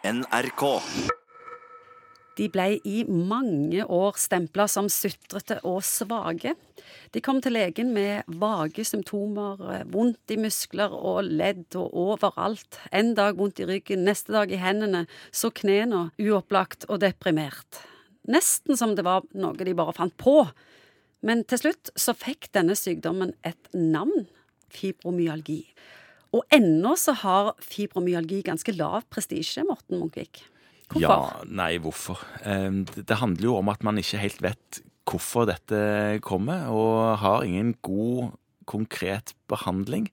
NRK. De ble i mange år stempla som sutrete og svake. De kom til legen med vage symptomer, vondt i muskler og ledd og overalt. En dag vondt i ryggen, neste dag i hendene, så knærne uopplagt og deprimert. Nesten som det var noe de bare fant på. Men til slutt så fikk denne sykdommen et navn fibromyalgi. Og ennå så har fibromyalgi ganske lav prestisje, Morten Munkvik. Hvorfor? Ja, nei, hvorfor? Det handler jo om at man ikke helt vet hvorfor dette kommer, og har ingen god, konkret behandling.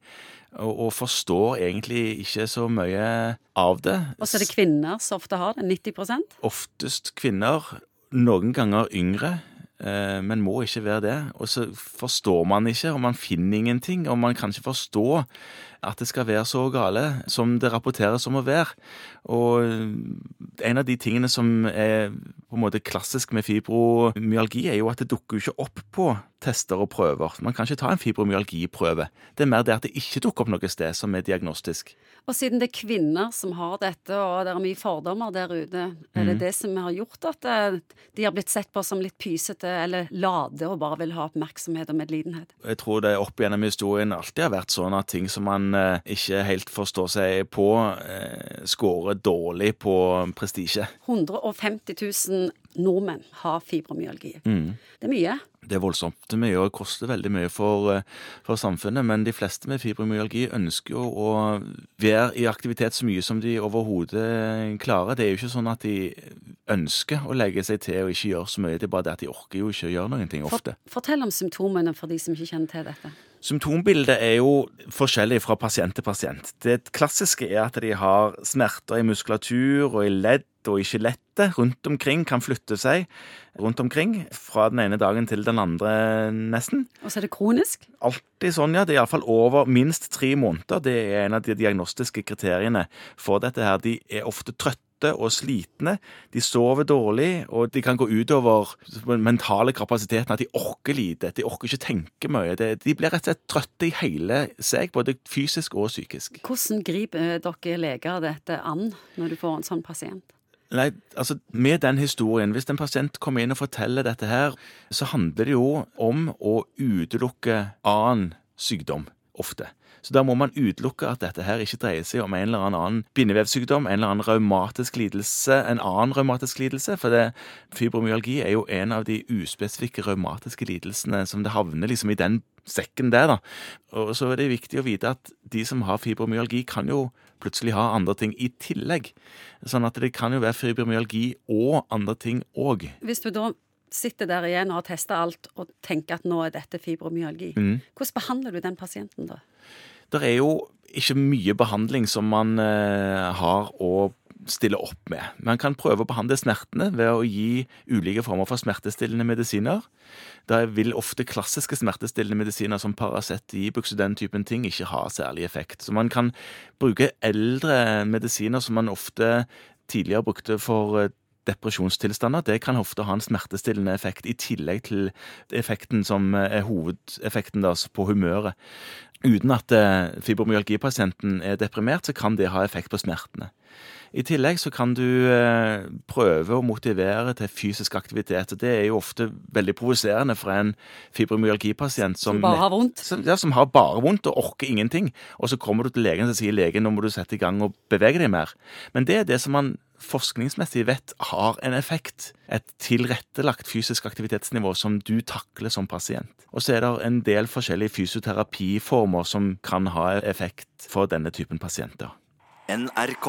Og, og forstår egentlig ikke så mye av det. Og så er det kvinner som ofte har det. 90% Oftest kvinner, noen ganger yngre, men må ikke være det. Og så forstår man ikke, og man finner ingenting, og man kan ikke forstå at det skal være så gale som det rapporteres om å være. Og en av de tingene som er på en måte klassisk med fibromyalgi, er jo at det dukker jo ikke opp på tester og prøver. Man kan ikke ta en fibromyalgiprøve. Det er mer det at det ikke dukker opp noe sted som er diagnostisk. Og siden det er kvinner som har dette, og det er mye fordommer der ute, er det det som har gjort at eh, de har blitt sett på som litt pysete eller lade og bare vil ha oppmerksomhet og medlidenhet? Jeg tror det opp gjennom historien alltid har vært sånn at ting som man eh, ikke helt forstår seg på, eh, scorer dårlig på prestisje. 150 000 nordmenn har fibromyalgi. Det er mye. Det er voldsomt mye og koster veldig mye for, eh, for samfunnet, men de fleste med fibromyalgi ønsker jo å være i aktivitet så mye som de overhodet klarer. Det er jo ikke sånn at de ønsker å legge seg til og ikke gjøre så mye, det er bare det at de orker jo ikke å gjøre noen ting ofte. Fortell om symptomene for de som ikke kjenner til dette. Symptombildet er jo forskjellig fra pasient til pasient. Det klassiske er at de har smerter i muskulatur og i ledd og i skjelettet rundt omkring, kan flytte seg rundt omkring fra den ene dagen til den andre, nesten. Og så er det kronisk. Alltid sånn, ja. Det er iallfall over minst tre måneder. Det er en av de diagnostiske kriteriene for dette her. De er ofte trøtte og slitne. De sover dårlig, og de kan gå utover den mentale kapasiteten. At de orker lite. De orker ikke tenke mye. De blir rett og slett trøtte i hele seg, både fysisk og psykisk. Hvordan griper dere leger dette an når du får en sånn pasient? Nei, altså Med den historien, hvis en pasient kommer inn og forteller dette her, så handler det jo om å utelukke annen sykdom, ofte. Så da må man utelukke at dette her ikke dreier seg om en eller annen bindevevsykdom, en eller annen raumatisk lidelse, en annen raumatisk lidelse, for det, fibromyalgi er jo en av de uspesifikke raumatiske lidelsene som det havner liksom i den sekken der, da. Og så er det viktig å vite at de som har fibromyalgi, kan jo plutselig ha andre ting i tillegg. Sånn at det kan jo være fibromyalgi og andre ting òg. Hvis du da sitter der igjen og har testa alt og tenker at nå er dette fibromyalgi, hvordan behandler du den pasienten da? Det er jo ikke mye behandling som man eh, har å stille opp med. Man kan prøve å behandle smertene ved å gi ulike former for smertestillende medisiner. Da vil ofte klassiske smertestillende medisiner som Paracet, Ibux og den typen ting ikke ha særlig effekt. Så man kan bruke eldre medisiner som man ofte tidligere brukte for eh, depresjonstilstander. Det kan ofte ha en smertestillende effekt, i tillegg til effekten som er hovedeffekten da, på humøret. Uten at eh, fibromyalgipasienten er deprimert, så kan det ha effekt på smertene. I tillegg så kan du eh, prøve å motivere til fysisk aktivitet. og Det er jo ofte veldig provoserende for en fibromyalgipasient som, Som bare har vondt? som, ja, som har bare vondt og orker ingenting. Og så kommer du til legen og sier legen nå må du sette i gang og bevege deg mer. Men det er det som man forskningsmessig vet har en effekt. Et tilrettelagt fysisk aktivitetsnivå som du takler som pasient. Og så er det en del forskjellige fysioterapiformer som kan ha effekt for denne typen pasienter. NRK.